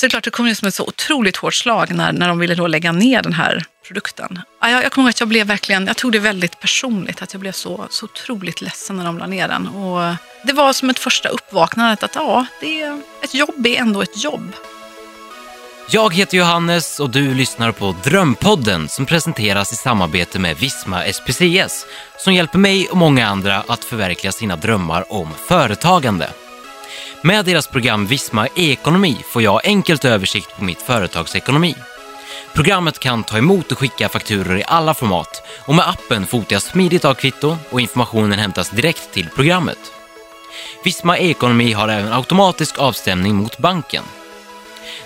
Så det är klart, det kom ju som ett så otroligt hårt slag när, när de ville då lägga ner den här produkten. Jag, jag kommer ihåg att jag blev verkligen, jag tog det väldigt personligt, att jag blev så, så otroligt ledsen när de la ner den. Och det var som ett första uppvaknande att ja, det ett jobb är ändå ett jobb. Jag heter Johannes och du lyssnar på Drömpodden som presenteras i samarbete med Visma SPCS som hjälper mig och många andra att förverkliga sina drömmar om företagande. Med deras program Visma e-ekonomi får jag enkelt översikt på mitt företags ekonomi. Programmet kan ta emot och skicka fakturor i alla format och med appen fotar jag smidigt av kvitto och informationen hämtas direkt till programmet. Visma e-ekonomi har även automatisk avstämning mot banken.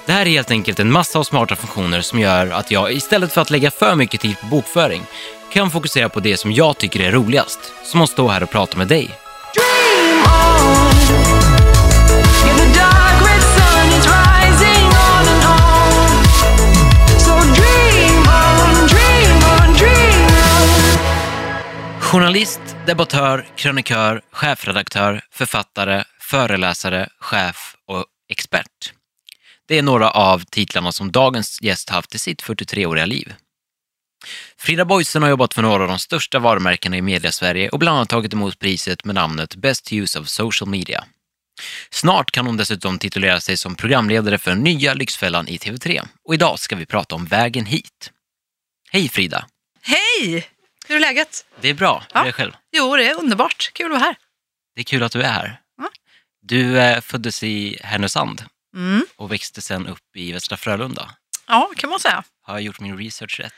Det här är helt enkelt en massa av smarta funktioner som gör att jag istället för att lägga för mycket tid på bokföring kan fokusera på det som jag tycker är roligast, som att stå här och prata med dig. Dream on. Journalist, debattör, krönikör, chefredaktör, författare, föreläsare, chef och expert. Det är några av titlarna som dagens gäst haft i sitt 43-åriga liv. Frida Boisen har jobbat för några av de största varumärkena i mediasverige och bland annat tagit emot priset med namnet Best Use of Social Media. Snart kan hon dessutom titulera sig som programledare för nya Lyxfällan i TV3 och idag ska vi prata om vägen hit. Hej Frida! Hej! Hur är läget? Det är bra, hur är det själv? Jo, det är underbart. Kul att vara här. Det är kul att du är här. Ja. Du eh, föddes i Härnösand Mm. och växte sen upp i Västra Frölunda. Ja, kan man säga. Har jag gjort min research rätt?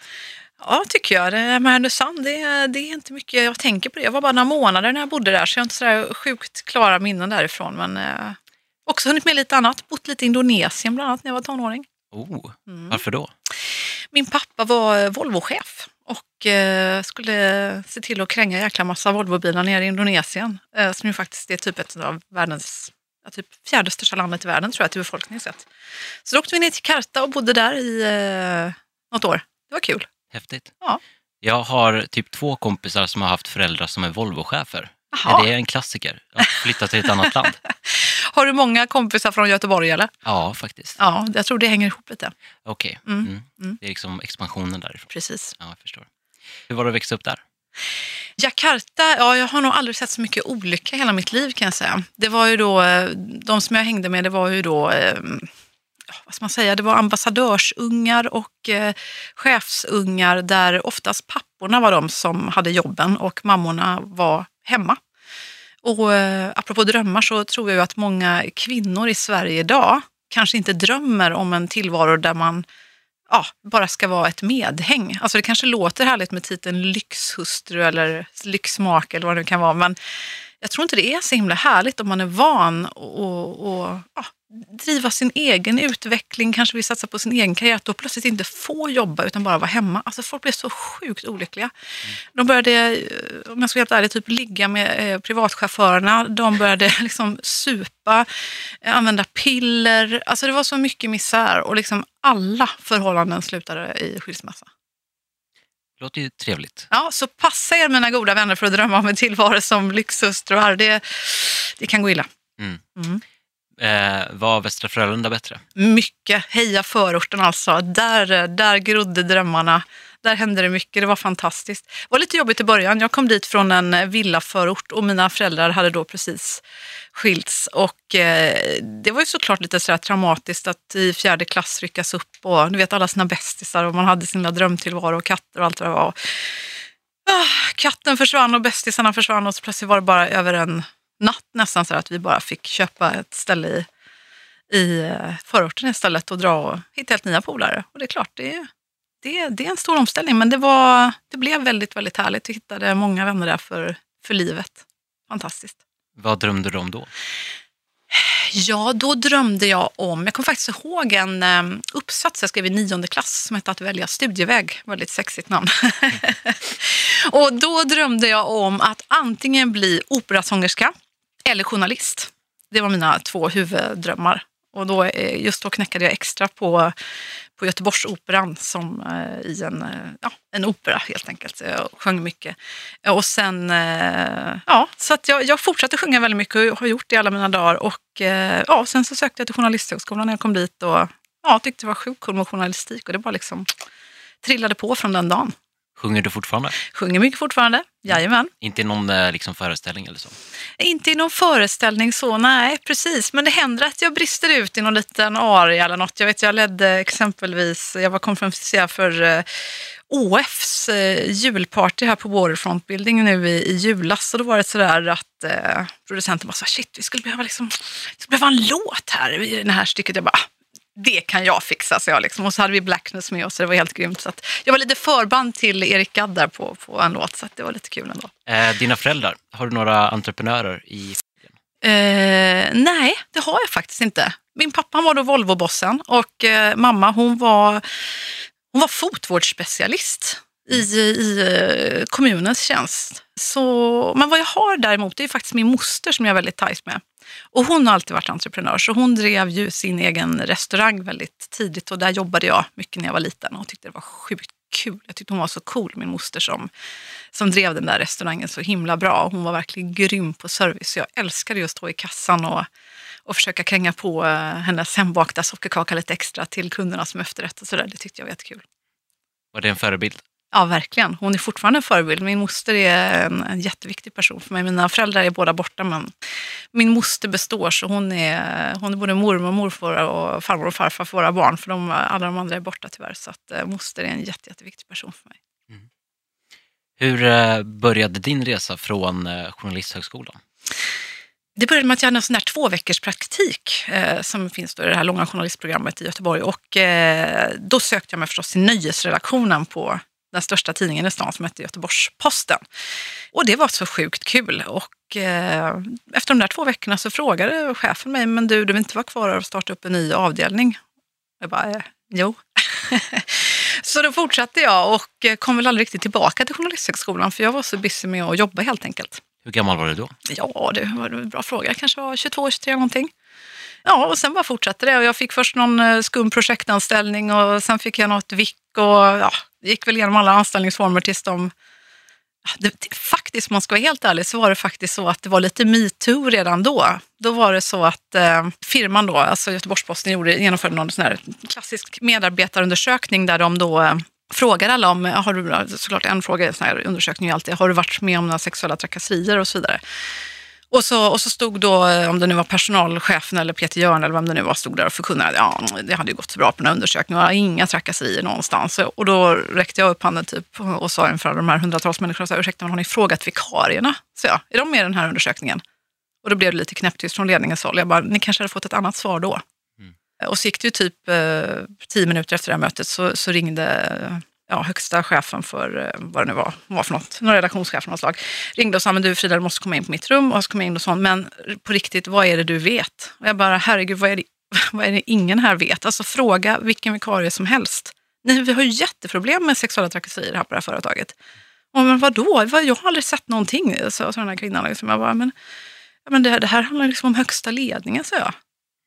Ja, tycker jag. Det här med Härnösand, det, är- det är inte mycket jag tänker på det. Jag var bara några månader när jag bodde där, så jag har inte sådär sjukt klara minnen därifrån. Men eh, också hunnit med lite annat. Bott lite i Indonesien bland annat när jag var tonåring. Oh, Mm. varför då? Min pappa var Volvochef och eh, skulle se till att kränga en jäkla massa Volvobilar nere i Indonesien. Eh, som ju faktiskt är typ ett av världens ja, typ fjärde största landet i världen tror jag till befolkning sett. Så då åkte vi ner till Jakarta och bodde där i eh, något år. Det var kul. Häftigt. Ja. Jag har typ två kompisar som har haft föräldrar som är Volvochefer. Är det en klassiker? Att flytta till ett annat land? Har du många kompisar från Göteborg eller? Ja, faktiskt. Ja, jag tror det hänger ihop lite. Okej. Mm, Mm. mm. Det är liksom expansionen därifrån. Precis. Ja, jag förstår. Hur var det att växa upp där? Jakarta, ja, jag har nog aldrig sett så mycket olycka i hela mitt liv kan jag säga. Det var ju då, eh, de som jag hängde med, det var ju då, eh, ja, vad ska man säga, det var ambassadörsungar och eh, chefsungar där oftast papporna var de som hade jobben och mammorna var hemma. Och eh, apropå drömmar så tror jag ju att många kvinnor i Sverige idag kanske inte drömmer om en tillvaro där man ja, bara ska vara ett medhäng. Alltså det kanske låter härligt med titeln lyxhustru eller lyxmake eller vad det nu kan vara, men jag tror inte det är så himla härligt om man är van och, och ja, driva sin egen utveckling, kanske vill satsa på sin egen karriär, att då plötsligt inte få jobba utan bara vara hemma. Alltså folk blev så sjukt olyckliga. De började, eh, om jag ska vara helt ärlig, typ ligga med eh, privatchaufförerna. De började liksom supa, eh, använda piller. Alltså det var så mycket misär och liksom alla förhållanden slutade i skilsmässa. Låter ju trevligt. Ja, så passa er mina goda vänner för att drömma om en tillvaro som lyxhustruar. Det, det kan gå illa. Mm. Mm. Eh, var Västra Frölunda bättre? Mycket. Heja förorten alltså. Där, där grodde drömmarna. Där hände det mycket. Det var fantastiskt. Det var lite jobbigt i början. Jag kom dit från en villaförort och mina föräldrar hade då precis skilts. Och eh, det var ju såklart lite sådär traumatiskt att i fjärde klass ryckas upp och du vet alla sina bästisar och man hade sina drömtillvaro och katter och allt vad det var. Ah, katten försvann och bästisarna försvann och så plötsligt var det bara över en natt nästan så att vi bara fick köpa ett ställe i i eh, förorten istället och dra och hitta helt nya polare. Och det är klart, det, det, det är en stor omställning men det, var, det blev väldigt, väldigt härligt. Vi hittade många vänner där för, för livet. Fantastiskt. Vad drömde du om då? Ja, då drömde jag om, jag kommer faktiskt ihåg en eh, uppsats jag skrev i nionde klass som hette Att välja studieväg. Väldigt sexigt namn. och då drömde jag om att antingen bli operasångerska eller journalist. Det var mina två huvuddrömmar. Och då, eh, just då knäckade jag extra på, på Göteborgsoperan som eh, i en, eh, ja, en opera helt enkelt. Jag sjöng mycket. Och sen, ja, så att jag, jag fortsatte sjunga väldigt mycket och har gjort det i alla mina dagar. Och ja, sen så sökte jag till Journalisthögskolan när jag kom dit och ja, tyckte det var sjukt cool med journalistik och det bara liksom trillade på från den dagen. Sjunger du fortfarande? Sjunger mycket fortfarande, jajamän. Inte i någon eh, liksom, föreställning eller så? Inte i någon föreställning så, nej precis. Men det händer att jag brister ut i någon liten aria eller något. Jag vet, jag ledde exempelvis, jag var konferencier för eh, OFs eh, julparty här på Waterfront Building nu i, i julas. Och då var det sådär att eh, producenten bara sa, shit vi skulle behöva, liksom, vi skulle behöva en låt här i det här stycket. Jag bara, "Ah, det kan jag fixa, så jag liksom. Och så hade vi Blackness med oss, det var helt grymt. Så jag var lite förband till Erik Gadd där på, på en låt, så det var lite kul ändå. Eh, dina föräldrar, har du några entreprenörer i Eh, nej, det har jag faktiskt inte. Min pappa var då Volvo-bossen och eh, mamma hon var, hon var fotvårdsspecialist i, i eh, kommunens tjänst. Så, men vad jag har däremot det är faktiskt min moster som jag är väldigt tajt med. Och hon har alltid varit entreprenör så hon drev ju sin egen restaurang väldigt tidigt och där jobbade jag mycket när jag var liten och tyckte det var sjukt kul. Jag tyckte hon var så cool, min moster som, som drev den där restaurangen så himla bra. Hon var verkligen grym på service. Så jag älskade ju att stå i kassan och, och försöka kränga på eh, hennes hembakta sockerkaka lite extra till kunderna som efterrätt och sådär. Det tyckte jag var jättekul. Var det en förebild? Ja, verkligen. Hon är fortfarande en förebild. Min moster är en, en jätteviktig person för mig. Mina föräldrar är båda borta, men min moster består. Så hon är, hon är både mormor och morfar och farmor och farfar för våra barn. För de, alla de andra är borta tyvärr. Så att, eh, moster är en jätte, jätteviktig person för mig. Hur eh, började din resa från eh, Journalisthögskolan? Det började med att jag hade en sån där två veckors praktik eh, som finns då i det här långa journalistprogrammet i Göteborg. Och eh, då sökte jag mig förstås till nöjesredaktionen på den största tidningen i stan som hette Göteborgs-Posten. Och det var så sjukt kul. Och eh, efter de där två veckorna så frågade chefen mig, men du, du vill inte vara kvar och starta upp en ny avdelning? Jag bara, eh, jo. så då fortsatte jag och eh, kom väl aldrig riktigt tillbaka till Journalisthögskolan för jag var så busy med att jobba helt enkelt. Hur gammal var du då? Ja, det var en bra fråga. Jag kanske var 22, 23 någonting. Ja, och sen bara fortsatte det. Och jag fick först någon eh, skum projektanställning och sen fick jag något vick och ja, gick väl igenom alla anställningsformer tills de... Det, faktiskt, om man ska vara helt ärlig, så var det faktiskt så att det var lite metoo redan då. Då var det så att eh, firman då, alltså Göteborgs-Posten gjorde, genomförde någon sån här klassisk medarbetarundersökning där de då eh, frågar alla om, har du, såklart en fråga i en sån här undersökning är alltid, har du varit med om några sexuella trakasserier och så vidare. Och så, och så stod då, eh, om det nu var personalchefen eller Peter Jörn eller vem det nu var, stod där och förkunnade att ja, det hade ju gått så bra på den här undersökningen, och inga trakasserier någonstans. Och då räckte jag upp handen typ och sa inför de här hundratals människorna, så ursäkta, men har ni frågat vikarierna? Så jag, är de med i den här undersökningen? Och då blev det lite knäpptyst från ledningens håll. Jag bara, ni kanske hade fått ett annat svar då. Och så gick det ju typ eh, tio minuter efter det här mötet så, så ringde eh, ja, högsta chefen för eh, vad det nu var, vad var för något, någon redaktionschef av något slag, ringde och sa, men du Frida, du måste komma in på mitt rum. Och så kom jag in och sa, men på riktigt, vad är det du vet? Och jag bara, herregud, vad är det, vad är det ingen här vet? Alltså fråga vilken vikarie som helst. Nej, vi har ju jätteproblem med sexuella trakasserier här på det här företaget. Och, men vadå? Jag har aldrig sett någonting, sa så den här kvinnan. Liksom. Jag bara, men, men det, det här handlar liksom om högsta ledningen, sa jag.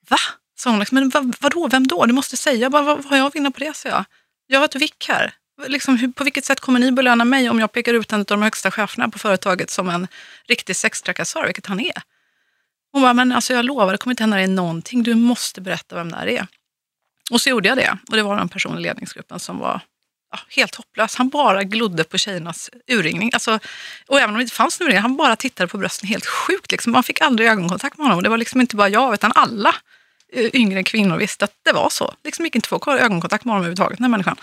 Va? Sa hon. Liksom, men vad, vadå, vem då? Du måste säga. Jag bara, vad, vad har jag att vinna på det, sa jag. Jag har ett vick här. Liksom, hur, på vilket sätt kommer ni belöna mig om jag pekar ut en av de högsta cheferna på företaget som en riktig sextrakassör, vilket han är? Hon bara, men alltså jag lovar, det kommer inte hända dig någonting. Du måste berätta vem det här är. Och så gjorde jag det. Och det var en person i ledningsgruppen som var ja, helt hopplös. Han bara glodde på tjejernas urringning. Alltså, och även om det inte fanns urringning, han bara tittade på brösten helt sjukt. Liksom. Man fick aldrig ögonkontakt med honom. Och det var liksom inte bara jag, utan alla eh, yngre kvinnor visste att det var så. Liksom gick inte att få ögonkontakt med honom överhuvudtaget, den här människan.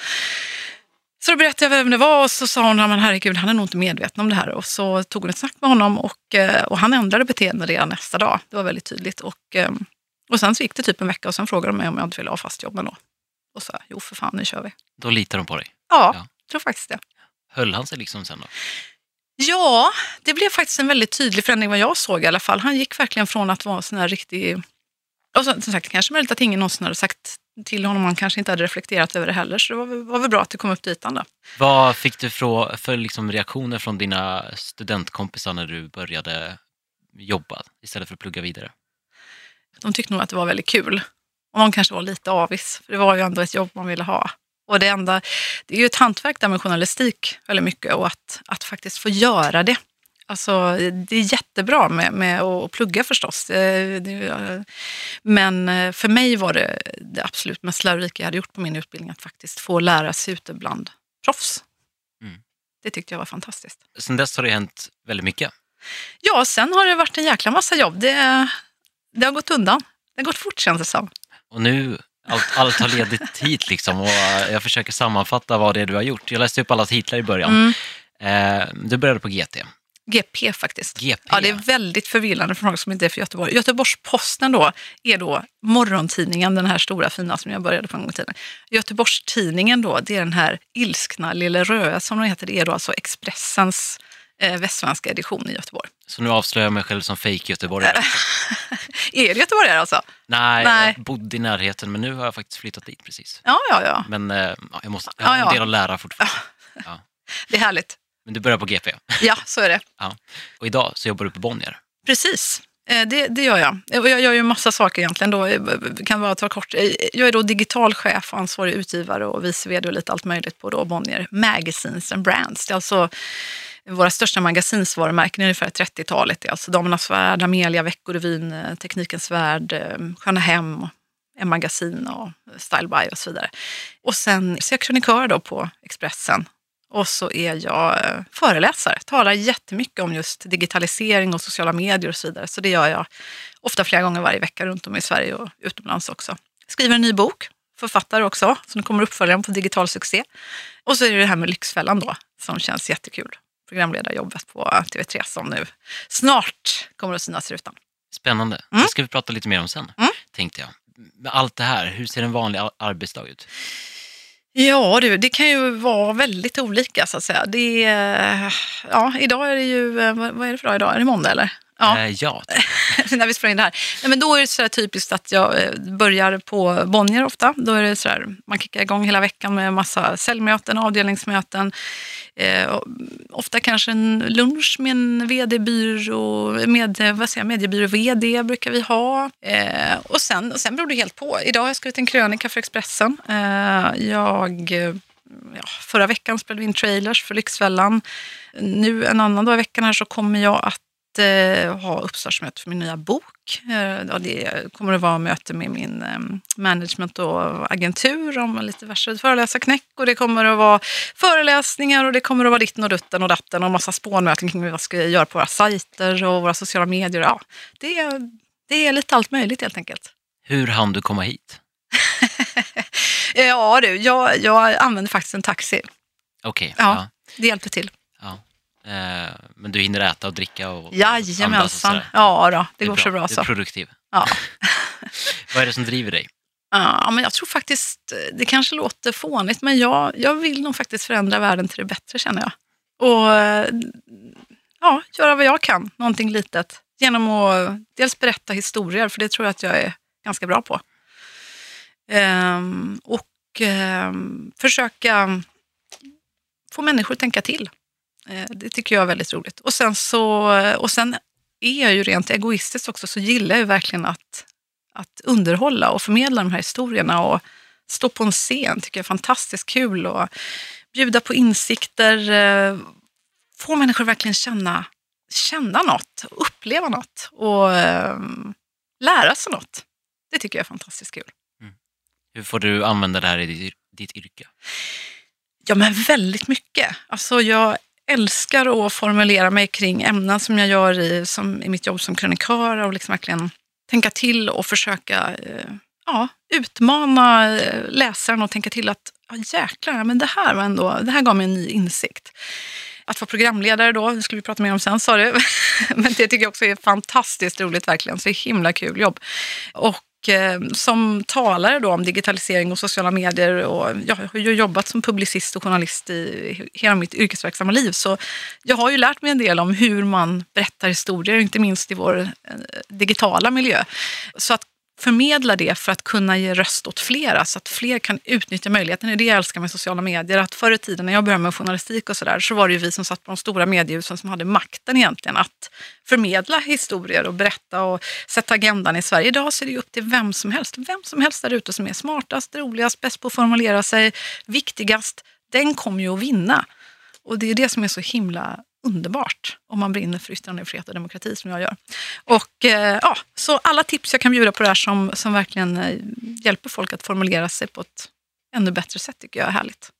Så då berättade jag vem det var och så sa hon, "Ja, men herregud, han är nog inte medveten om det här. Och så tog hon ett snack med honom och, eh, och han ändrade beteende redan nästa dag. Det var väldigt tydligt. Och, eh, och sen så gick det typ en vecka och sen frågade de mig om jag inte ville ha fast jobb ändå. Och så, jo för fan, nu kör vi. Då litar de på dig. Ja, Ja. jag tror faktiskt det. Höll han sig liksom sen då? Ja, det blev faktiskt en väldigt tydlig förändring vad jag såg i alla fall. Han gick verkligen från att vara en sån här riktig... Och så, som sagt, kanske möjligt att ingen någonsin hade sagt till honom. Han kanske inte hade reflekterat över det heller. Så det var, var väl bra att det kom upp till ytan då. Vad fick du för, för liksom reaktioner från dina studentkompisar när du började jobba istället för att plugga vidare? De tyckte nog att det var väldigt kul. Och de kanske var lite avis, för det var ju ändå ett jobb man ville ha. Och det, enda, det är ju ett hantverk där med journalistik väldigt mycket och att, att faktiskt få göra det. Alltså, det är jättebra med, med att plugga förstås. Eh, det, men eh, för mig var det det absolut mest lärorika jag hade gjort på min utbildning att faktiskt få lära sig ute bland proffs. Mm. Det tyckte jag var fantastiskt. Sen dess har det hänt väldigt mycket. Ja, sen har det varit en jäkla massa jobb. Det, det har gått undan. Det har gått fort känns det som. Och nu, allt, allt har ledit hit liksom och eh, jag försöker sammanfatta vad det är du har gjort. Jag läste upp alla titlar i början. Mm. Eh, du började på GT. GP faktiskt. GP, Ja, det är väldigt förvillande för folk som inte är för Göteborg. Göteborgs-Posten då är då morgontidningen, den här stora fina som jag började på en gång i tiden. Göteborgs-Tidningen då, det är den här ilskna Lille Röe som den heter. Det är då alltså Expressens eh, västsvenska edition i Göteborg. Så nu avslöjar jag mig själv som fake göteborgare. Är det göteborgare alltså? Nej, Nej. jag bodde i närheten men nu har jag faktiskt flyttat dit precis. Ja, ja, ja. Men eh, ja, jag, måste, jag har Ja, en ja. del att lära fortfarande. Ja. Det är härligt. Men du börjar på GP Ja, så är det. och idag så jobbar du på Bonnier. Precis. Eh, Det, det gör jag. Och Jag gör ju massa saker egentligen. Då. Jag kan bara ta kort. Eh, Jag är då digital chef, ansvarig utgivare och vice vd och lite allt möjligt på då Bonnier Magazines and Brands. Det är alltså våra största magasinsvarumärken, ungefär 30-talet. Det är alltså Damernas Värld, Amelia, Veckorevyn, eh, Teknikens Värld, eh, Sköna Hem, M-magasin och Style By och så vidare. Och sen så är jag krönikör då på Expressen. Och så är jag eh, föreläsare, talar jättemycket om just digitalisering och sociala medier och så vidare. Så det gör jag ofta flera gånger varje vecka runt om i Sverige och utomlands också. Skriver en ny bok, författare också, så nu kommer uppföljaren på digital succé. Och så är det det här med Lyxfällan då, som känns jättekul. Programledarjobbet på TV3 som nu snart kommer att synas i rutan. Spännande. Mm. Det ska vi prata lite mer om sen, Mm. tänkte jag. Allt det här, hur ser en vanlig ar- arbetsdag ut? Ja du, det kan ju vara väldigt olika så att säga. Det är, ja, idag är det ju, eh, vad är det för dag idag? Är det måndag eller? Ja. Eh, ja. när vi spelar in det här. Nej, men då är det så typiskt att jag eh, börjar på Bonnier ofta. Då är det så här, man kickar igång hela veckan med massa säljmöten, avdelningsmöten. Eh, ofta kanske en lunch med en vd-byrå, med, vad säger jag, mediebyrå-vd brukar vi ha. Eh, och sen, och sen beror det helt på. Idag har jag skrivit en krönika för Expressen. Eh, jag ja, förra veckan spelade vi in trailers för Lyxfällan. Nu en annan dag i veckan här så kommer jag att eh, ha uppstartsmöte för min nya bok. Eh, ja, det kommer att vara möte med min eh, management och agentur om lite diverse föreläsarknäck. Och det kommer att vara föreläsningar och det kommer att vara ditten och dutten och datten och massa spånmöten kring vad vi ska göra på våra sajter och våra sociala medier. Ja, det, är, det är lite allt möjligt helt enkelt. Hur hann du komma hit? Ja du, jag, jag använder faktiskt en taxi. Okej. Ja. ja. Det hjälper till. ja. Eh, men du hinner äta och dricka och och och Jajamensan. sådär. Ja, då, det, är går så bra Du är så. produktiv. Ja. Vad är det som driver dig? Ja, men jag tror faktiskt, det kanske låter fånigt, men jag, jag vill nog faktiskt förändra världen till det bättre känner jag. Och ja, göra vad jag kan, någonting litet. Genom att dels berätta historier, för det tror jag att jag är ganska bra på. Ehm, och ehm, försöka få människor att tänka till. Eh, det tycker jag är väldigt roligt. Och sen, så, och sen är jag ju rent egoistiskt också, så gillar jag ju verkligen att att underhålla och förmedla de här historierna och stå på en scen tycker jag är fantastiskt kul och bjuda på insikter, eh, få människor verkligen känna, känna något, uppleva något och eh, lära sig något. Det tycker jag är fantastiskt kul. Hur får du använda det här i ditt, ditt yrke? Ja, men väldigt mycket. Alltså, jag älskar att formulera mig kring ämnen som jag gör i, som, i mitt jobb som krönikör och liksom verkligen tänka till och försöka eh, ja, utmana eh, läsaren och tänka till att ja, jäklar, men det här var ändå, det här gav mig en ny insikt. Att vara programledare då, det skulle vi prata mer om sen sa du, men det tycker jag också är fantastiskt roligt verkligen, så himla kul jobb. Och eh, som talare då om digitalisering och sociala medier och jag har ju jobbat som publicist och journalist i hela mitt yrkesverksamma liv så jag har ju lärt mig en del om hur man berättar historier, inte minst i vår eh, digitala miljö. Så att förmedla det för att kunna ge röst åt flera så att fler kan utnyttja möjligheten. Det är det jag älskar med sociala medier. Att förr i tiden när jag började med journalistik och sådär så var det ju vi som satt på de stora mediehusen som hade makten egentligen att förmedla historier och berätta och sätta agendan i Sverige. Idag så är det ju upp till vem som helst. Vem som helst där ute som är smartast, roligast, bäst på att formulera sig, viktigast, den kommer ju att vinna. Och det är det som är så himla underbart om man brinner för yttrandefrihet och demokrati som jag gör. Och eh, ja, Så alla tips jag kan bjuda på det här som, som verkligen eh, hjälper folk att formulera sig på ett ännu bättre sätt tycker jag är härligt.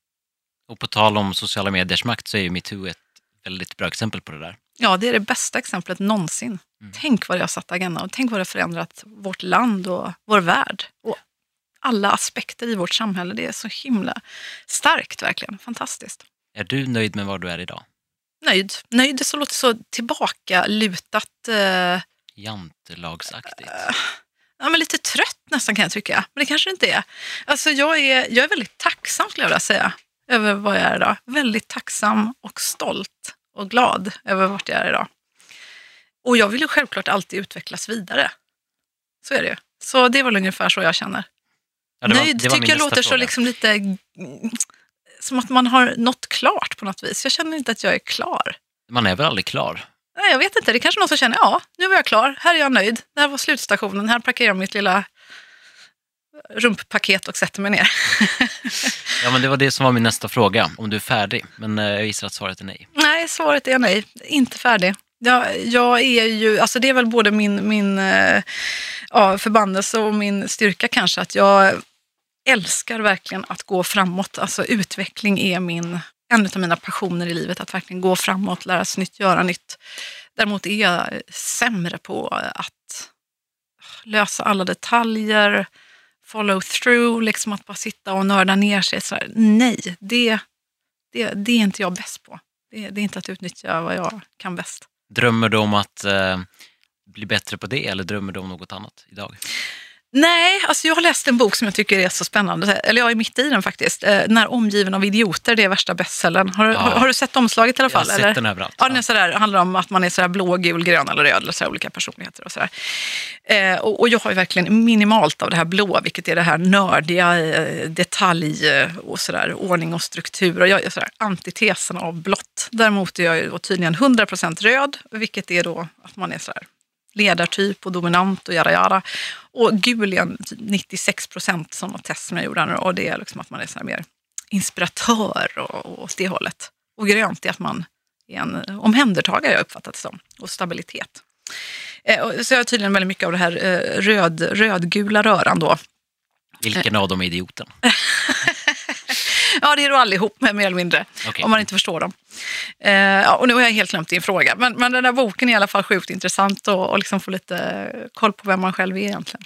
Och på tal om sociala mediers makt så är ju metoo ett väldigt bra exempel på det där. Ja, det är det bästa exemplet någonsin. Tänk vad det har satt agendan och tänk vad det har förändrat vårt land och vår värld. Och alla aspekter i vårt samhälle. Det är så himla starkt verkligen. Fantastiskt. Är du nöjd med var du är idag? Nöjd. Nöjd så låter så tillbakalutat. Eh, Jantelagsaktigt. ja, men lite trött nästan kan jag tycka. Men det kanske det inte är. Alltså, jag, är jag är väldigt tacksam skulle jag vilja säga. Över vad jag är idag. Väldigt tacksam och stolt och glad över vart jag är idag. Och jag vill ju självklart alltid utvecklas vidare. Så är det ju. Så det är väl ungefär så jag känner. Ja, var- Nöjd tycker jag låter så fråga. liksom lite som att man har nått klart på något vis. Jag känner inte att jag är klar. Man är väl aldrig klar? Nej, jag vet inte. Det är kanske någon som känner, ja, nu var jag klar. Här är jag nöjd. Det här var slutstationen. Här parkerar jag mitt lilla rumppaket och sätter mig ner. Ja, men det var det som var min nästa fråga, om du är färdig. Men eh, jag gissar att svaret är nej. Nej, svaret är nej. Inte färdig. Jag, jag är ju, alltså det är väl både min, min eh, ja, förbannelse och min styrka kanske, att jag älskar verkligen att gå framåt. Alltså utveckling är min, en av mina passioner i livet, att verkligen gå framåt, lära sig nytt, göra nytt. Däremot är jag sämre på att lösa alla detaljer, follow through, liksom att bara sitta och nörda ner sig. Så här, nej, det, det, det är inte jag bäst på. Det, det är inte att utnyttja vad jag kan bäst. Drömmer du om att eh, bli bättre på det eller drömmer du om något annat idag? Nej, alltså jag har läst en bok som jag tycker är så spännande. Eller jag är mitt i den faktiskt. Eh, Den här Omgiven av idioter, det är värsta bestsellern. Har, Ja. har, har du sett omslaget i alla Jag har fall? sett den överallt. Ja, den är sådär, handlar om att man är sådär blå, gul, grön eller röd, eller sådär, olika personligheter och sådär. Eh, och, och jag har ju verkligen minimalt av det här blå, vilket är det här nördiga, eh, detalj eh, och sådär, ordning och struktur. Och jag är sådär antitesen av blått. Däremot är jag tydligen 100% röd, vilket är då att man är sådär ledartyp och dominant och jada jada. Och gul är en typ 96 procent som något test som jag gjorde. nu. Och det är liksom att man är så mer inspiratör och, och åt det hållet. Och grönt är att man är en omhändertagare, jag uppfattat det som, och stabilitet. Eh, och så jag har tydligen väldigt mycket av det här eh, röd, rödgula röran då. Vilken av dem är idioten? Ja, det är då allihop med, mer eller mindre, Okej. om man inte förstår dem. Eh, ja, och nu har jag helt glömt din fråga, men, men den där boken är i alla fall sjukt intressant och, och liksom få lite koll på vem man själv är egentligen.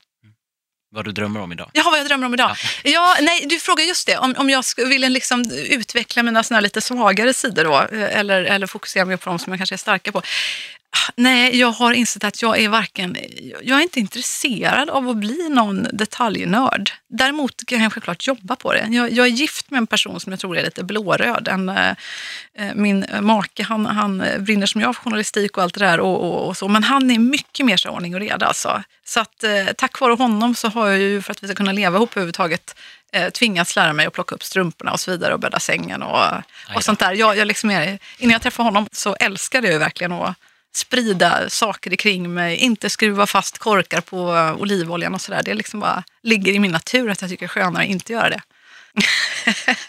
Vad du drömmer om idag? Jaha, vad jag drömmer om idag. Ja. nej, du frågar just det, om, om jag vilja liksom utveckla mina såna här lite svagare sidor då, eh, eller, eller fokusera mer på de som jag kanske är starka på. Nej, jag har insett att jag är varken, jag är inte intresserad av att bli någon detaljnörd. Däremot kan jag självklart jobba på det. Jag, jag är gift med en person som jag tror är lite blåröd. En, eh, eh, min make, han, han brinner som jag för journalistik och allt det där. Och, och, och så. Men han är mycket mer så ordning och reda. Alltså. Så att, eh, tack vare honom så har jag ju, för att vi ska kunna leva ihop överhuvudtaget, eh, tvingats lära mig att plocka upp strumporna och så vidare och bädda sängen och, och sånt där. Jag, jag liksom är, innan jag träffade honom så älskade jag ju verkligen att sprida saker kring mig, inte skruva fast korkar på eh, olivoljan och sådär. Det liksom bara ligger i min natur att jag tycker det är skönare att inte göra det.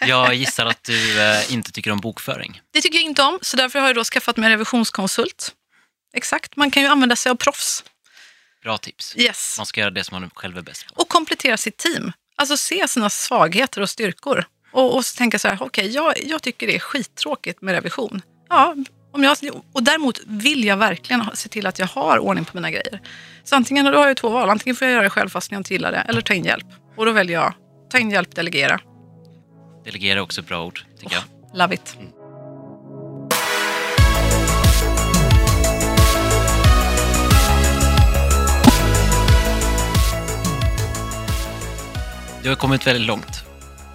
Jag gissar att du eh, inte tycker om bokföring. Det tycker jag inte om, så därför har jag då skaffat mig revisionskonsult. Exakt, man kan ju använda sig av proffs. Bra tips. Yes. Man ska göra det som man själv är bäst på. Och komplettera sitt team. Alltså se sina svagheter och styrkor. Och, och så tänka så här, okej, jag, jag tycker det är skittråkigt med revision. Ja, om jag, och däremot vill jag verkligen se till att jag har ordning på mina grejer. Så antingen, då har jag två val, antingen får jag göra det själv fast jag inte gillar det, eller ta in hjälp. Och då väljer jag, ta in hjälp, delegera. Delegera är också ett bra ord, tycker jag. Love it. Du har kommit väldigt långt,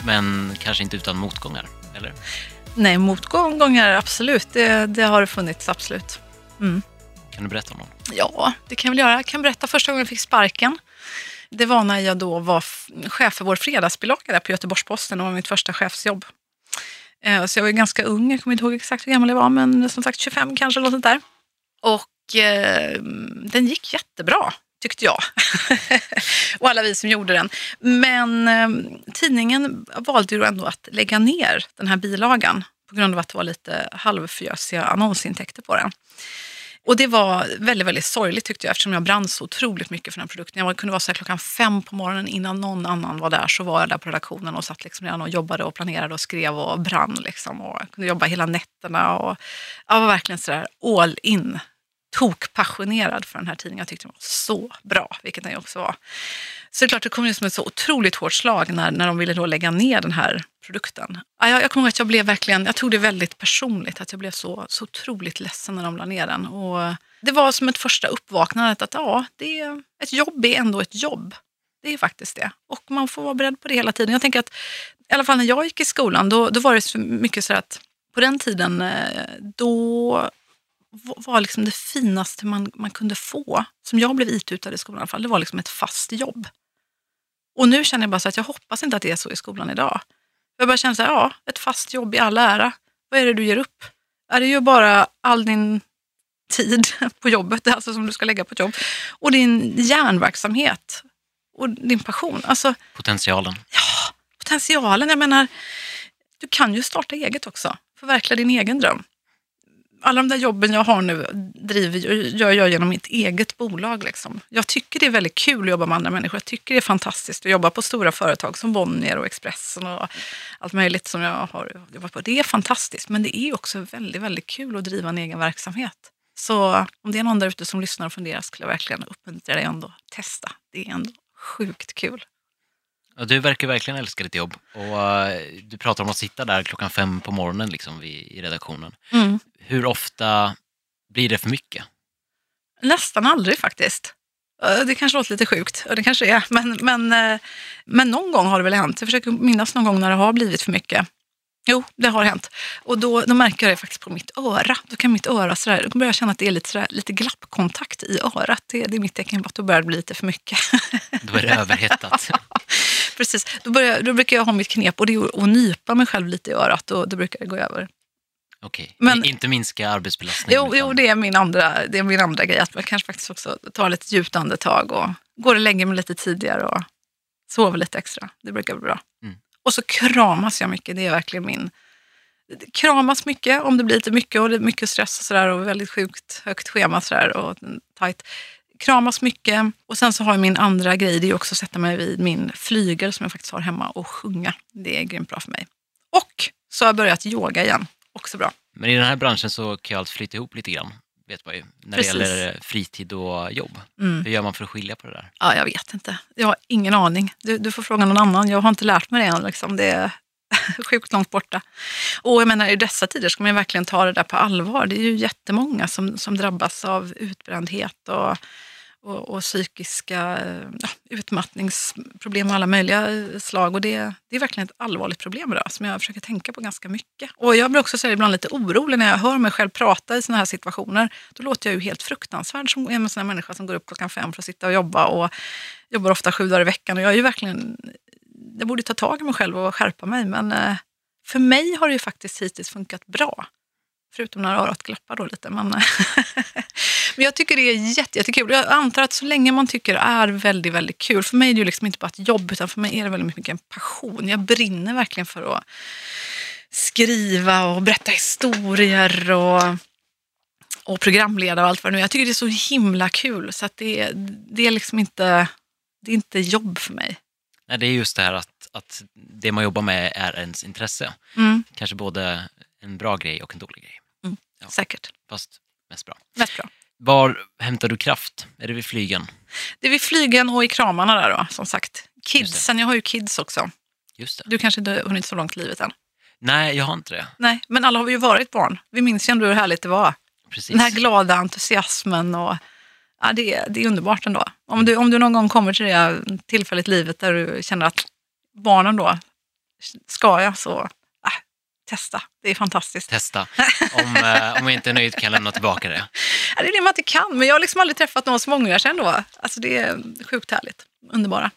men kanske inte utan motgångar, eller? Nej, motgångar, absolut. Det, det har det funnits, absolut. Kan du berätta om någon? Ja, det kan jag väl göra. Jag kan berätta första gången jag fick sparken. Det var när jag då var chef för vår fredagsbilaga där på Göteborgs-Posten. Det var mitt första chefsjobb. Eh, Så jag var ganska ung, jag kommer inte ihåg exakt hur gammal jag var, men som sagt 25 kanske, något sånt där. Och eh, den gick jättebra, tyckte jag. och alla vi som gjorde den. Men eh, tidningen valde ju ändå att lägga ner den här bilagan på grund av att det var lite halvfjösiga annonsintäkter på den. Och det var väldigt, väldigt sorgligt tyckte jag eftersom jag brann så otroligt mycket för den produkten. Jag kunde vara så här klockan fem på morgonen innan någon annan var där så var jag där på redaktionen och satt liksom redan och jobbade och planerade och skrev och brann liksom och kunde jobba hela nätterna och jag var verkligen sådär all in. Tokpassionerad för den här tidningen. Jag tyckte den var så bra, vilket den ju också var. Så det är klart, det kom ju som ett så otroligt hårt slag när, när de ville då lägga ner den här produkten. Jag, jag kommer ihåg att jag blev verkligen, jag tog det väldigt personligt, att jag blev så, så otroligt ledsen när de la ner den. Och det var som ett första uppvaknande att ja, det ett jobb är ändå ett jobb. Det är faktiskt det. Och man får vara beredd på det hela tiden. Jag tänker att, i alla fall när jag gick i skolan, då, då var det så mycket så att på den tiden, eh, då var liksom det finaste man, man kunde få, som jag blev itutad i skolan i alla fall, det var liksom ett fast jobb. Och nu känner jag bara så att jag hoppas inte att det är så i skolan idag. Jag bara känner så här, ja, ett fast jobb i all ära. Vad är det du ger upp? Är det ju bara all din tid på jobbet, alltså som du ska lägga på ett jobb, och din hjärnverksamhet och din passion. Alltså Potentialen. potentialen, jag menar, du kan ju starta eget också, förverkliga din egen dröm. Alla de där jobben jag har nu driver, gör jag genom mitt eget bolag. Liksom. Jag tycker det är väldigt kul att jobba med andra människor. Jag tycker det är fantastiskt att jobba på stora företag som Bonnier och Expressen och allt möjligt som jag har jobbat på. Det är fantastiskt, men det är också väldigt, väldigt kul att driva en egen verksamhet. Så om det är någon där ute som lyssnar och funderar skulle jag verkligen uppmuntra dig ändå testa. Det är ändå sjukt kul. Du verkar verkligen älska ditt jobb. Och eh, du pratar om att sitta där klockan fem på morgonen liksom, i redaktionen. Mm. Hur ofta blir det för mycket? Nästan aldrig faktiskt. Eh, Det kanske låter lite sjukt, och det kanske är, men, men, eh, men någon gång har det väl hänt. Jag försöker minnas någon gång när det har blivit för mycket. Jo, det har hänt. Och då, då märker jag det faktiskt på mitt öra. Då kan mitt öra sådär, då börjar jag känna att det är lite, sådär, lite glappkontakt i örat. Det, det är mitt tecken på att då börjar det bli lite för mycket. Då är det överhettat. Precis, då, börjar, då brukar jag ha mitt knep och det är att nypa mig själv lite i örat och då brukar det gå över. Okej, Men- inte minska arbetsbelastningen. Jo, jo utan- det, är min andra, det är min andra grej. Att man kanske faktiskt också tar lite djupt andetag och går och lägger mig lite tidigare och sover lite extra. Det brukar bli bra. Mm. Och så kramas jag mycket. Det är verkligen min... Kramas mycket om det blir lite mycket och det är mycket stress och sådär och väldigt sjukt högt schema sådär och tajt. Kramas mycket. Och sen så har jag min andra grej, det är också att sätta mig vid min flygel som jag faktiskt har hemma och sjunga. Det är grymt bra för mig. Och så har jag börjat yoga igen. Också bra. Men i den här branschen så kan ju allt flyta ihop lite grann, vet man ju, när Precis. det gäller fritid och jobb. Mm. Hur gör man för att skilja på det där? Ja, jag vet inte. Jag har ingen aning. Du, du får fråga någon annan. Jag har inte lärt mig det än. Liksom. Det är sjukt långt borta. Och jag menar, i dessa tider ska man verkligen ta det där på allvar. Det är ju jättemånga som, som drabbas av utbrändhet och, och, och psykiska eh, ja, utmattningsproblem av alla möjliga eh, slag. Och det, det är verkligen ett allvarligt problem idag som jag försöker tänka på ganska mycket. Och jag blir också så ibland lite orolig när jag hör mig själv prata i såna här situationer. Då låter jag ju helt fruktansvärd som en sån här människa som går upp klockan fem för att sitta och jobba och jobbar ofta sju dagar i veckan. Och jag är ju verkligen, jag borde ta tag i mig själv och skärpa mig. Men eh, för mig har det ju faktiskt hittills funkat bra. Förutom när örat glappar då lite. Men, men jag tycker det är jätte, jättekul. Jag antar att så länge man tycker det är väldigt, väldigt kul. För mig är det ju liksom inte bara ett jobb, utan för mig är det väldigt mycket en passion. Jag brinner verkligen för att skriva och berätta historier och, och programleda och allt vad det nu är. Jag tycker det är så himla kul. Så att det, det är liksom inte, det är inte jobb för mig. Nej, det är just det här att, att det man jobbar med är ens intresse. Mm, Kanske både en bra grej och en dålig grej. Ja. Säkert. Fast mest bra. Mest bra. Var hämtar du kraft? Är det vid flygen? Det är vid flygen och i kramarna där då, som sagt. Kidsen, jag har ju kids också. Just det. Du kanske inte har hunnit så långt i livet än. Nej, jag har inte det. Nej, men alla har vi ju varit barn. Vi minns ju ändå hur härligt det var. Precis. Den här glada entusiasmen och ja, det, är, det är underbart ändå. Om du, om du någon gång kommer till det tillfället i livet där du känner att barnen då, ska jag så, testa. Det är fantastiskt. Testa. Om, eh, om jag inte är nöjd kan jag lämna tillbaka det. Ja, det är det man inte kan, men jag har liksom aldrig träffat någon som ångrar sig ändå. Alltså det är sjukt härligt. Underbara.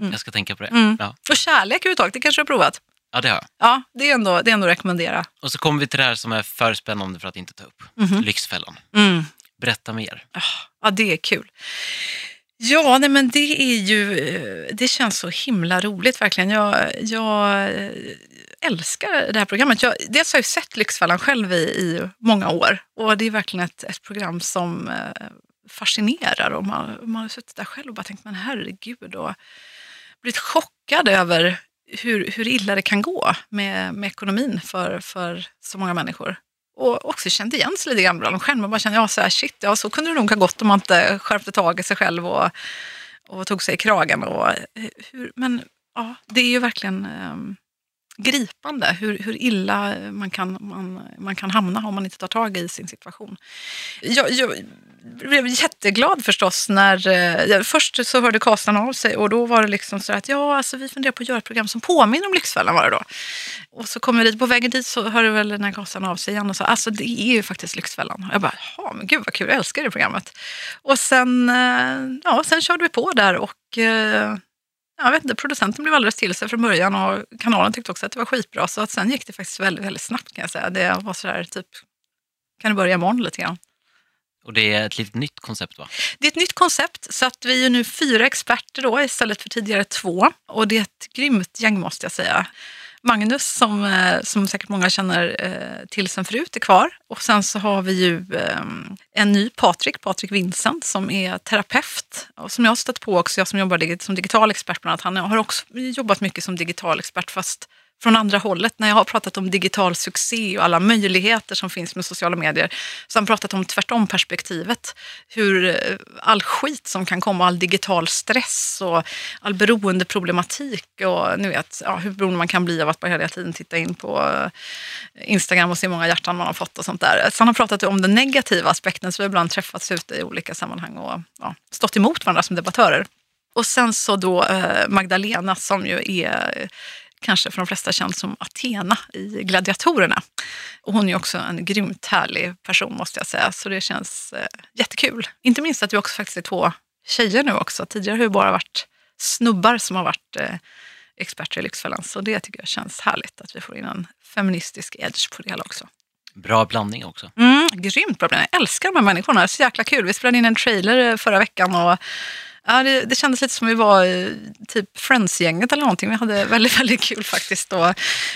Mm. Jag ska tänka på det. Mm. Ja. Och kärlek överhuvudtaget, det kanske du har provat? ja, det har jag. Ja, det är ändå, det är ändå att rekommendera. Och så kommer vi till det här som är för spännande för att inte ta upp. Mhm. Lyxfällan. Mm. Berätta mer. Ja, det är kul. Ja, nej, men det är ju, eh, det känns så himla roligt verkligen. Jag, jag älskar det här programmet. Jag, dels har jag ju sett Lyxfällan själv i, i många år och det är verkligen ett, ett program som eh, fascinerar. Och man, man har suttit där själv och bara tänkt, men herregud, och blivit chockad över hur, hur illa det kan gå med, med ekonomin för, för så många människor. Och också känt igen sig lite grann bland dem själv. Man bara känner, ja, så här, shit, ja, så kunde det nog ha gått om man inte skärpte tag i sig själv och, och tog sig i kragen. Och, eh, hur, men ja, det är ju verkligen um, gripande hur, hur illa man kan, man, man kan hamna om man inte tar tag i sin situation. Jag, jag blev jätteglad förstås när... eh, Först så hörde Karlsson av sig och då var det liksom så att ja, alltså, vi funderar på att göra ett program som påminner om Lyxfällan var det då. Och så kom jag dit, på vägen dit så hörde väl den här Karlsson av sig igen och sa alltså det är ju faktiskt Lyxfällan. Jag bara, ja men gud vad kul, jag älskar det programmet. Och sen, eh, ja, sen körde vi på där och eh, jag vet inte, producenten blev alldeles till sig från början och kanalen tyckte också att det var skitbra. Så att sen gick det faktiskt väldigt, väldigt snabbt kan jag säga. Det var sådär typ, kan det börja imorgon lite grann. Och det är ett litet nytt koncept va? Det är ett nytt koncept så att vi är nu fyra experter då istället för tidigare två. Och det är ett grymt gäng måste jag säga. Magnus som, eh, som säkert många känner eh, till sen förut är kvar. Och sen så har vi ju eh, en ny Patrik, Patrik Vincent som är terapeut. Och som jag har stött på också, jag som jobbar som digital expert bland annat. Han har också jobbat mycket som digital expert fast från andra hållet. När jag har pratat om digital succé och alla möjligheter som finns med sociala medier så har han pratat om tvärtom-perspektivet. Hur eh, all skit som kan komma, all digital stress och all beroendeproblematik och ni vet, ja, hur beroende man kan bli av att bara hela tiden titta in på eh, Instagram och se hur många hjärtan man har fått och sånt där. Så han har pratat om den negativa aspekten så vi har ibland träffats ute i olika sammanhang och ja, stått emot varandra som debattörer. Och sen så då eh, Magdalena som ju är kanske för de flesta känd som Athena i Gladiatorerna. Och hon är också en grymt härlig person måste jag säga, så det känns eh, jättekul. Inte minst att vi också faktiskt är två tjejer nu också. Tidigare har det bara varit snubbar som har varit eh, experter i Lyxfällan, så det tycker jag känns härligt att vi får in en feministisk edge på det hela också. Bra blandning också. Mm, grymt bra. Jag älskar de här människorna. Det är så jäkla kul. Vi spelade in en trailer eh, förra veckan och ja, det, det kändes lite som vi var typ Friends-gänget eller någonting. Vi hade väldigt, väldigt kul faktiskt. Och,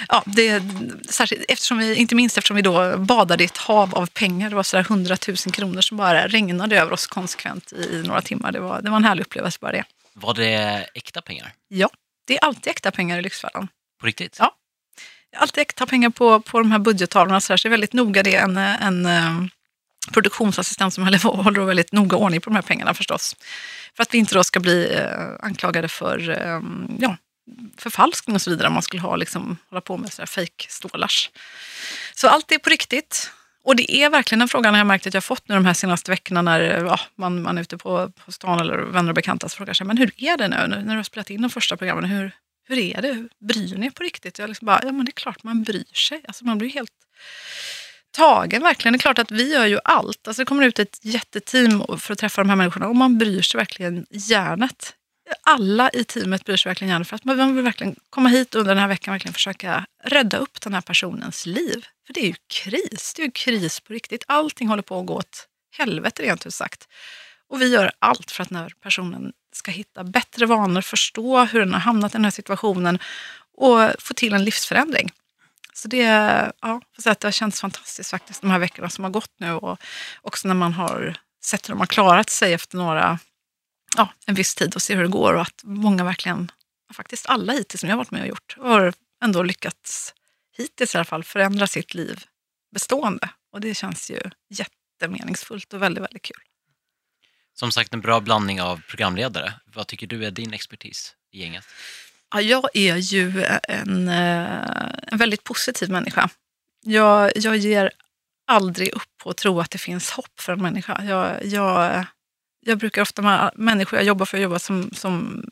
ja, det, särskilt eftersom vi, inte minst eftersom vi då badade i ett hav av pengar. Det var sådär 100 000 kronor som bara regnade över oss konsekvent i, i några timmar. Det var, det var en härlig upplevelse bara det. Var det äkta pengar? Ja, det är alltid äkta pengar i Lyxfällan. På riktigt? Ja. alltid äkta pengar på, på de här budgettavlorna. Så, så det är väldigt noga. Det en, en eh, produktionsassistent som håller väldigt noga ordning på de här pengarna förstås. För att vi inte då ska bli eh, anklagade för eh, ja, förfalskning och så vidare. Om man skulle ha, liksom, hålla på med sådär. Så allt är på riktigt. Och det är verkligen den frågan jag har märkt att jag har fått nu de här senaste veckorna när eh, ja, man, man är ute på, på stan eller vänner och bekanta som frågar sig, men hur är det nu när du har spelat in de första programmen? Hur, hur är det? Bryr ni er på riktigt? Jag liksom bara, ja men det är klart man bryr sig. Alltså man blir helt tagen verkligen. Det är klart att vi gör ju allt. Alltså det kommer ut ett jätteteam för att träffa de här människorna och man bryr sig verkligen hjärnet. Alla i teamet bryr sig verkligen hjärnet för att man vill verkligen komma hit under den här veckan och verkligen försöka rädda upp den här personens liv. För det är ju kris. Det är ju kris på riktigt. Allting håller på att gå åt helvete rent ut sagt. Och vi gör allt för att den här personen ska hitta bättre vanor, förstå hur den har hamnat i den här situationen och få till en livsförändring. Så det, ja, för att det har känts fantastiskt faktiskt de här veckorna som har gått nu och också när man har sett hur de har klarat sig efter några, ja, en viss tid och ser hur det går och att många verkligen, faktiskt alla hittills som jag har varit med och gjort, har ändå lyckats hittills i alla fall förändra sitt liv bestående. Och det känns ju jättemeningsfullt och väldigt, väldigt kul. Som sagt, en bra blandning av programledare. Vad tycker du är din expertis i gänget? Ja, jag är ju eh, en, eh, en väldigt positiv människa. Jag, jag ger aldrig upp på att tro att det finns hopp för en människa. Jag, jag, jag brukar ofta med människor jag jobbar för, jag jobbar som, som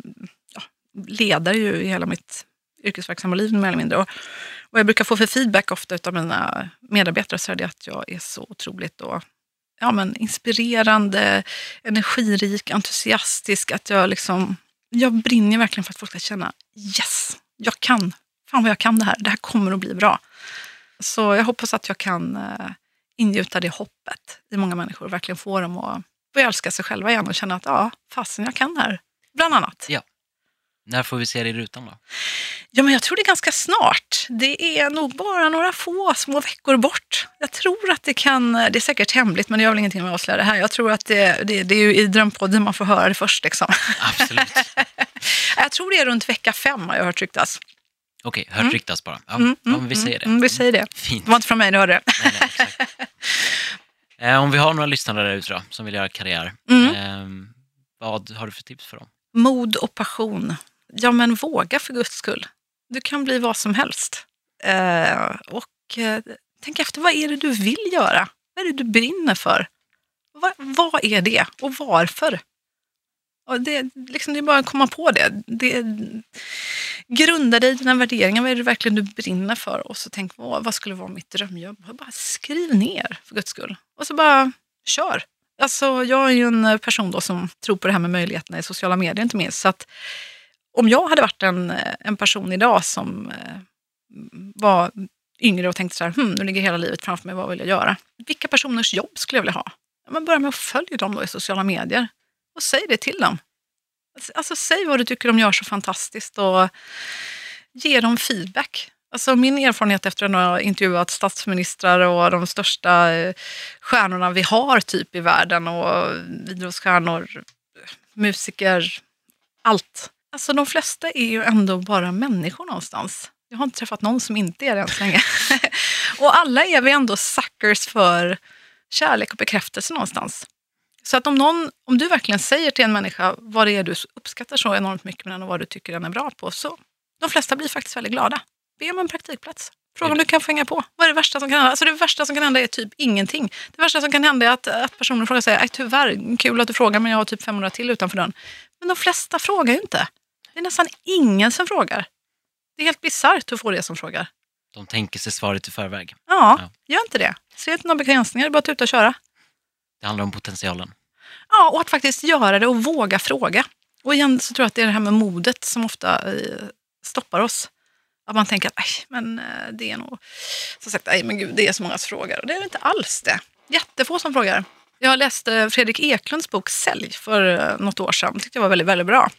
ja, ledare ju i hela mitt yrkesverksamma liv mer eller mindre. Och, och jag brukar få för feedback ofta av mina medarbetare så är det att jag är så otroligt och, ja, men inspirerande, energirik, entusiastisk. Att jag liksom jag brinner verkligen för att folk ska känna yes, jag kan. Fan vad jag kan det här. Det här kommer att bli bra. Så jag hoppas att jag kan eh, ingjuta det hoppet i många människor och verkligen få dem att börja älska sig själva igen och känna att ja, fasen jag kan det här. Bland annat. Ja. När får vi se dig i rutan då? Ja, men jag tror det är ganska snart. Det är nog bara några få små veckor bort. Jag tror att det kan, det är säkert hemligt, men det gör väl ingenting med att avslöja det här. Jag tror att det, det, det är ju i Drömpodden man får höra det först. Liksom. Absolut. Jag tror det är runt vecka fem har jag hört ryktas. Okej, hört ryktas bara. Ja, Mm, ja, men vi säger det. Mm, vi säger det. Fint. Det var inte från mig, du hörde det. Nej, nej, exakt. Eh, om vi har några lyssnare där ute då, som vill göra karriär, Mm. eh, vad har du för tips för dem? Mod och passion. Ja, men våga för guds skull. Du kan bli vad som helst. Eh, och eh, tänk efter, vad är det du vill göra? Vad är det du brinner för? Va, vad är det och varför? Och det, liksom, det är bara att komma på det. det. Grunda dig i dina värderingar. Vad är det verkligen du brinner för? Och så tänk, vad, vad skulle vara mitt drömjobb? Och bara skriv ner, för guds skull. Och så bara kör. Alltså, jag är ju en person då som tror på det här med möjligheterna i sociala medier inte minst. Så att om jag hade varit en, eh, en person idag som eh, var yngre och tänkte så här, hm, nu ligger hela livet framför mig, vad vill jag göra? Vilka personers jobb skulle jag vilja ha? Ja, men börja med att följa dem då i sociala medier och säg det till dem. Alltså, alltså säg vad du tycker de gör så fantastiskt och ge dem feedback. Alltså min erfarenhet efter att ha intervjuat statsministrar och de största eh, stjärnorna vi har typ i världen och idrottsstjärnor, musiker, allt. Alltså de flesta är ju ändå bara människor någonstans. Jag har inte träffat någon som inte är det än så länge. och alla är vi ändå suckers för kärlek och bekräftelse någonstans. Så att om, någon, om du verkligen säger till en människa vad det är du uppskattar så enormt mycket med den och vad du tycker den är bra på, så de flesta blir faktiskt väldigt glada. Be om en praktikplats. Fråga om du kan få hänga på. Vad är det värsta som kan hända? Alltså det värsta som kan hända är typ ingenting. Det värsta som kan hända är att, att personen frågar sig, "Aj, äh, tyvärr, kul att du frågar men jag har typ 500 till utanför dörren. Men de flesta frågar ju inte. Det är nästan ingen som frågar. Det är helt bisarrt att få det som frågar. De tänker sig svaret i förväg. Ja, Ja. gör inte det. Se inte några begränsningar, det är bara att tuta och köra. Det handlar om potentialen. Ja, och att faktiskt göra det och våga fråga. Och igen så tror jag att det är det här med modet som ofta eh, stoppar oss. Att man tänker att "Aj, men eh, det är nog... Så sagt, men gud, det är så många som frågar. Och det är inte alls det. Jättefå som frågar. Jag läste Fredrik Eklunds bok Sälj för eh, något år sedan. tyckte jag var väldigt, väldigt bra.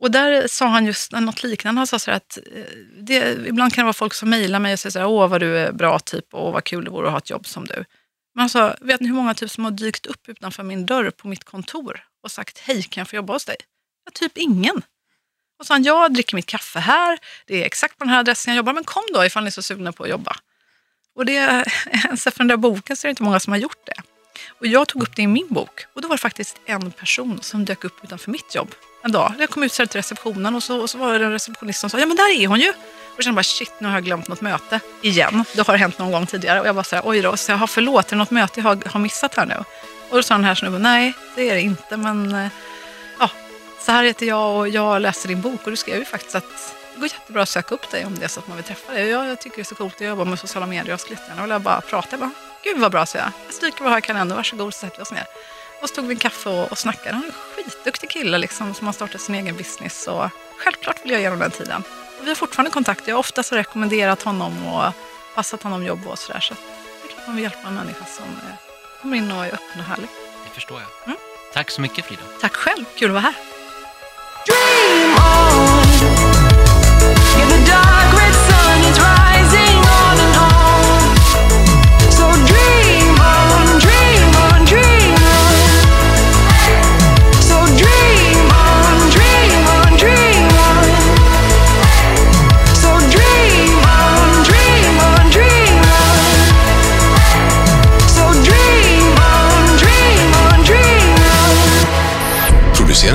Och där sa han just något liknande. Han sa så här att eh, det, ibland kan det vara folk som mejlar mig och säger så här, åh vad du är bra typ och vad kul det vore att ha ett jobb som du. Men han sa, vet ni hur många typ som har dykt upp utanför min dörr på mitt kontor och sagt hej, kan jag få jobba hos dig? Ja, typ ingen. Och så han, jag dricker mitt kaffe här, det är exakt på den här adressen jag jobbar, men kom då ifall ni är så sugna på att jobba. Och det, ens för den där boken så är det inte många som har gjort det. Och jag tog upp det i min bok och då var det faktiskt en person som dök upp utanför mitt jobb en dag. Jag kom ut så här till receptionen och så, och så var det en receptionist som sa, ja men där är hon ju. Och jag kände bara shit, nu har jag glömt något möte igen. Det har hänt någon gång tidigare. Och jag bara så här, oj då, så jag har förlåt, är det något möte jag har, har missat här nu? Och då sa den här snubben, nej det är det inte, men eh, ja, så här heter jag och jag läser din bok och du skrev ju faktiskt att det går jättebra att söka upp dig om det är så att man vill träffa dig. Och jag, jag tycker det är så coolt att jobba med sociala medier. Jag skulle jättegärna vilja bara prata. Jag bara, Gud vad bra, så jag. Jag stryker vad jag kan ändå. Varsågod, så sätter vi oss ner. Och så tog vi en kaffe och, och snackade. Han är en skitduktig kille liksom, som har startat sin egen business. Och självklart vill jag ge honom den tiden. Och vi har fortfarande kontakt. Jag har ofta så rekommenderat honom och passat honom jobb och sådär. Så det är klart man vill hjälpa en människa som eh, kommer in och är öppen och härlig. Det förstår jag. Mm. Tack så mycket Frida. Tack själv, kul att vara här.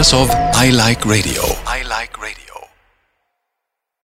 On, dream on, dream on. produceras av I Like Radio.